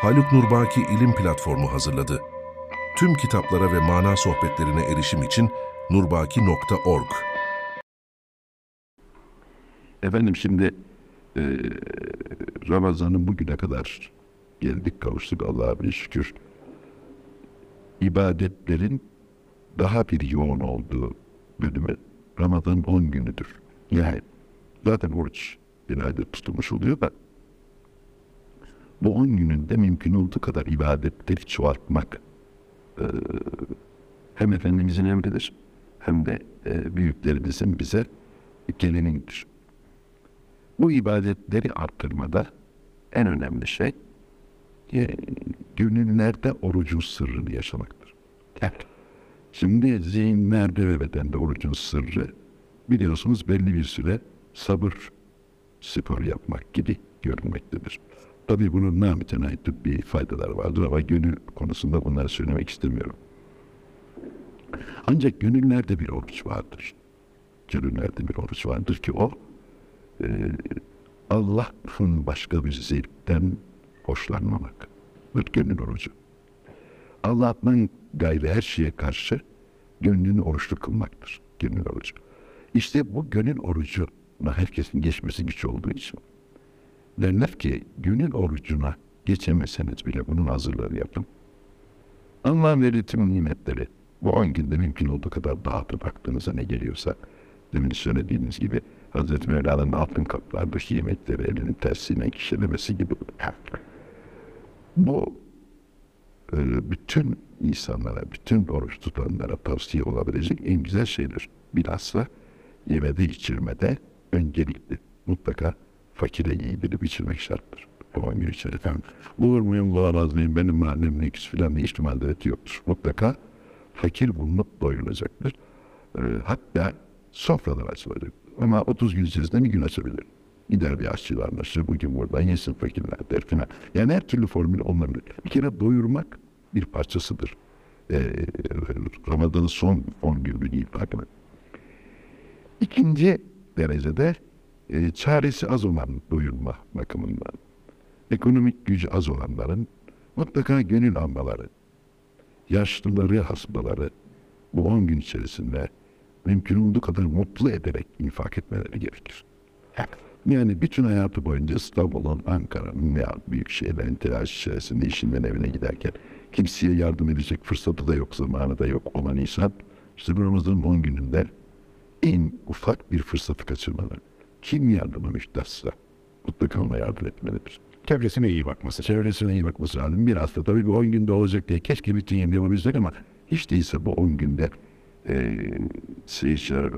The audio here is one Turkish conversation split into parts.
Haluk Nurbaki İlim Platformu hazırladı. Tüm kitaplara ve mana sohbetlerine erişim için nurbaki.org Efendim şimdi e, Ramazan'ın bugüne kadar geldik kavuştuk Allah'a bir şükür. İbadetlerin daha bir yoğun olduğu bölümü Ramazan'ın 10 günüdür. Yani zaten oruç bir aydır tutulmuş oluyor da bu 10 gününde mümkün olduğu kadar ibadetleri çoğaltmak e, hem Efendimizin emridir hem de e, büyüklerimizin bize geleneğidir. Bu ibadetleri arttırmada en önemli şey e, gönüllerde orucun sırrını yaşamaktır. Evet. Şimdi zihinlerde ve bedende orucun sırrı biliyorsunuz belli bir süre sabır spor yapmak gibi görünmektedir. Tabii bunun namütenayi tıbbi faydaları vardır ama gönül konusunda bunları söylemek istemiyorum. Ancak gönüllerde bir oruç vardır. Gönüllerde bir oruç vardır ki o e, Allah'ın başka bir zevkten hoşlanmamak. Bir gönül orucu. Allah'tan gayrı her şeye karşı gönlünü oruçlu kılmaktır. Gönül orucu. İşte bu gönül orucuna herkesin geçmesi güç olduğu için derler ki gönül orucuna geçemeseniz bile bunun hazırlığını yapın. Allah'ın verdiği tüm nimetleri bu on günde mümkün olduğu kadar dağıtıp aklınıza ne geliyorsa demin söylediğiniz gibi Hazreti Mevla'nın altın kaplardaki yemekleri elinin tersine kişilemesi gibi. Bu e, bütün insanlara, bütün oruç tutanlara tavsiye olabilecek en güzel şeydir. Bilhassa yemede içirmede öncelikli mutlaka fakire yedirip içirmek şarttır. Bu on gün içerisinde. Bulur muyum, bulamaz mıyım, benim mahallemin ikisi filan ihtimal evet yoktur. Mutlaka fakir bulunup doyulacaktır. E, hatta sofralar açılacak. Ama 30 gün içerisinde bir gün açabilir. Gider bir aşçıyla anlaşır. Bugün buradan yesin fakirler der filan. Yani her türlü formül olabilir. Bir kere doyurmak bir parçasıdır. Ee, Ramazan'ın son 10 günü değil. Bakın. İkinci derecede e, çaresi az olan doyurma bakımından ekonomik gücü az olanların mutlaka gönül almaları, yaşlıları, hastaları bu 10 gün içerisinde mümkün olduğu kadar mutlu ederek infak etmeleri gerekir. Yani bütün hayatı boyunca İstanbul'un, Ankara'nın veya büyük şehirlerin telaş içerisinde işinden evine giderken kimseye yardım edecek fırsatı da yok, zamanı da yok olan insan işte bu Ramazan'ın 10 gününde en ufak bir fırsatı kaçırmalı. Kim yardıma müstahsa mutlaka ona yardım etmelidir. Çevresine iyi bakması. Çevresine iyi bakması lazım. Biraz da tabii bu 10 günde olacak diye keşke bütün yeni yapabilsek ama hiç değilse bu 10 günde e, seyirciler.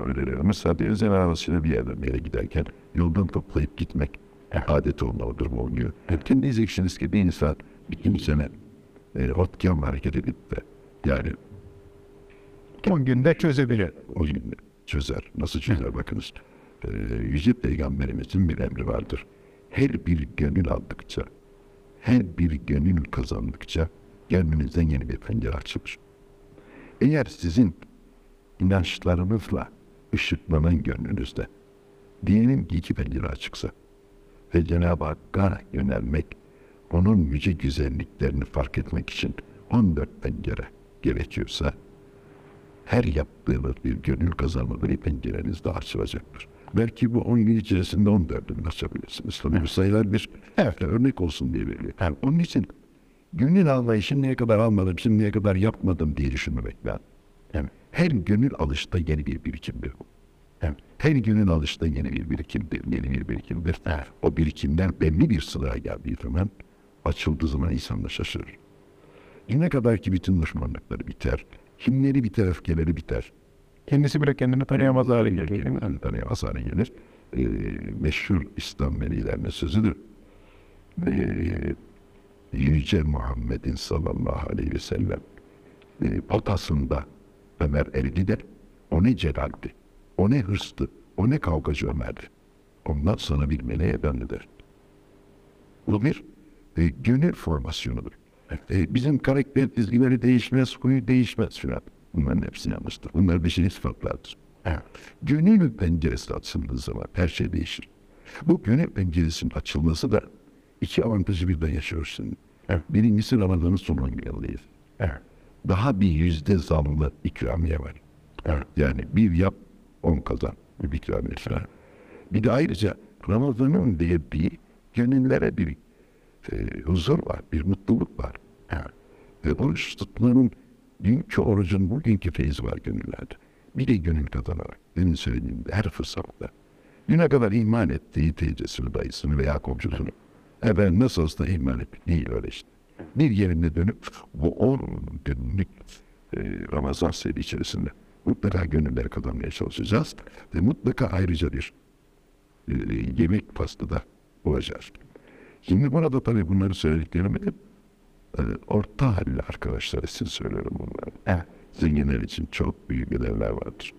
Mesela bir özel arabasıyla bir yerden bir yere giderken yoldan toplayıp gitmek adet olmalıdır bu on gün. Hepten diyeceksiniz ki bir insan bir sene e, otken hareket edip de yani 10 günde çözebilir. o gün çözer. Nasıl çözer bakınız. E, Yüce Peygamberimizin bir emri vardır. Her bir gönül aldıkça, her bir gönül kazandıkça gönlünüzden yeni bir pencere açılır. Eğer sizin inançlarınızla ışıklanan gönlünüzde diyelim ki iki pencere açıksa ve Cenab-ı Hakk'a yönelmek, onun yüce güzelliklerini fark etmek için 14 pencere gerekiyorsa her yaptığınız bir gönül kazanma bir pencereniz daha açılacaktır. Belki bu 10 gün içerisinde 14'ünü açabilirsiniz. Tabii bu sayılar bir evet. örnek olsun diye veriliyor. Yani onun için gönül almayı şimdiye kadar almadım, şimdiye kadar yapmadım diye düşünmemek lazım. Yani her gönül alışta yeni bir birikimdir bu. Yani her gönül alışta yeni bir birikimdir, yeni bir birikimdir. Evet. O birikimler belli bir sıraya geldiği zaman, açıldığı zaman insan da şaşırır. Ne kadar ki bütün düşmanlıkları biter, kimleri biter, öfkeleri biter. Kendisi bile kendini tanıyamaz hale gelir. Yani tanıyamaz hale gelir. Ee, meşhur İslam velilerinin sözüdür. Ee, Yüce Muhammed'in sallallahu aleyhi ve sellem e, potasında Ömer eridiler. O ne celaldi, o ne hırstı, o ne kavgacı Ömer'di. Ondan sonra bir meleğe döndüler. Bu bir e, gönül formasyonudur. E, bizim karakter çizgileri değişmez, huyu değişmez filan. Bunların hepsi yanlıştır. Bunlar beşeri sıfatlardır. Evet. Gönül penceresi açıldığı zaman her şey değişir. Bu gönül penceresinin açılması da iki avantajı birden yaşıyoruz şimdi. Evet. Birincisi Ramazan'ın son yılındayız. Evet. Daha bir yüzde zamlı ikramiye var. Evet. Yani bir yap, on kazan. Bir ikramiye var. Bir de ayrıca Ramazan'ın verdiği gönüllere bir e, huzur var, bir mutluluk var. Evet. Ve oruç tutmanın dünkü orucun bugünkü feyzi var gönüllerde. Bir de gönül kazanarak, demin söylediğim her fırsatta. Düne kadar iman ettiği teyzesini, dayısını veya komşusunu. Efendim nasıl olsa iman etmek değil öyle işte. Bir yerinde dönüp bu on günlük e, Ramazan seri içerisinde mutlaka gönülleri kazanmaya çalışacağız. Ve mutlaka ayrıca bir e, yemek faslı da olacağız. Şimdi burada tabii bunları söylediklerimi orta halli arkadaşlar için söylüyorum bunları. Evet. Zenginler için çok büyük ödevler vardır.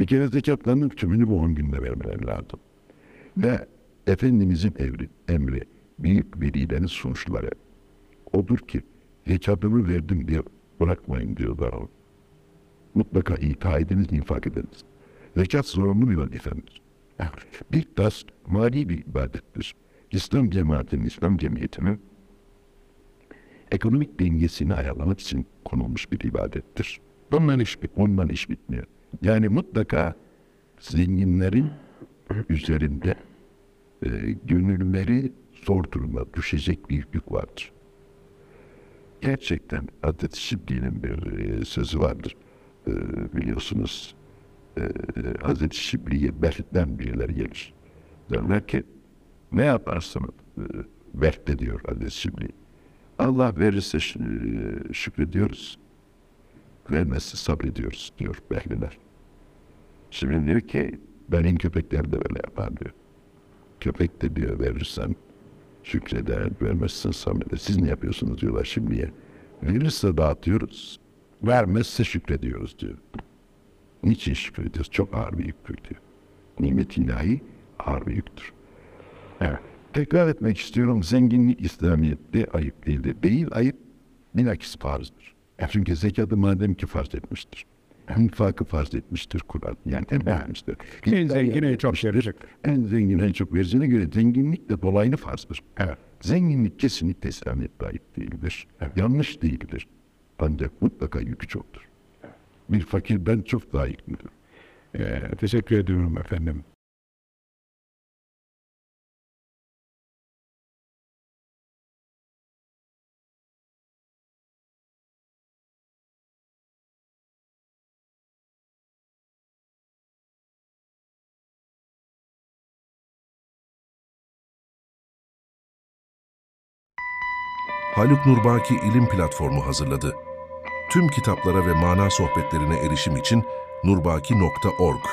Bir kere zekatlarının tümünü bu on günde vermeleri lazım. Ve Efendimizin emri, emri büyük velilerin sunuşları odur ki zekatımı verdim diye bırakmayın diyorlar. Mutlaka ita ediniz, infak ediniz. Zekat zorunlu bir vazifemiz. Bir tas mali bir ibadettir. İslam cemaatinin, İslam cemiyetinin ekonomik dengesini ayarlamak için konulmuş bir ibadettir. Ondan iş, bit iş bitmiyor. Yani mutlaka zenginlerin üzerinde e, gönülleri zor duruma düşecek bir yük vardır. Gerçekten Hazreti Şibli'nin bir e, sözü vardır. E, biliyorsunuz e, Hazreti Şibli'ye Bert'ten birileri gelir. Derler ki ne yaparsın e, Bert'te diyor Hazreti Şibli. Allah verirse e, şükrediyoruz. Vermezse sabrediyoruz diyor Behliler. Şimdi diyor ki benim köpekler de böyle yapar diyor. Köpek de diyor verirsen şükreder, vermezsen sabreder. Siz ne yapıyorsunuz diyorlar şimdiye. Verirse dağıtıyoruz, vermezse şükrediyoruz diyor. Niçin şükrediyoruz? Çok ağır bir yüktür diyor. Nimet ilahi ağır bir yüktür. Evet. Tekrar etmek istiyorum. Zenginlik İslamiyet'te ayıp değildir. Değil ayıp, bilakis farzdır. Çünkü zekatı madem ki farz etmiştir. İnfakı farz etmiştir Kur'an. Yani emretmiştir. En zengin en çok verecek. En zengin en çok vereceğine göre zenginlik de dolaylı farzdır. Evet. Zenginlik kesinlikle İslamiyet'te ayıp değildir. Evet. Yanlış değildir. Ancak mutlaka yükü çoktur. Bir fakir ben çok daha yıkmıyorum. Ee, teşekkür ediyorum efendim. Haluk Nurbaki İlim Platformu hazırladı. Tüm kitaplara ve mana sohbetlerine erişim için nurbaki.org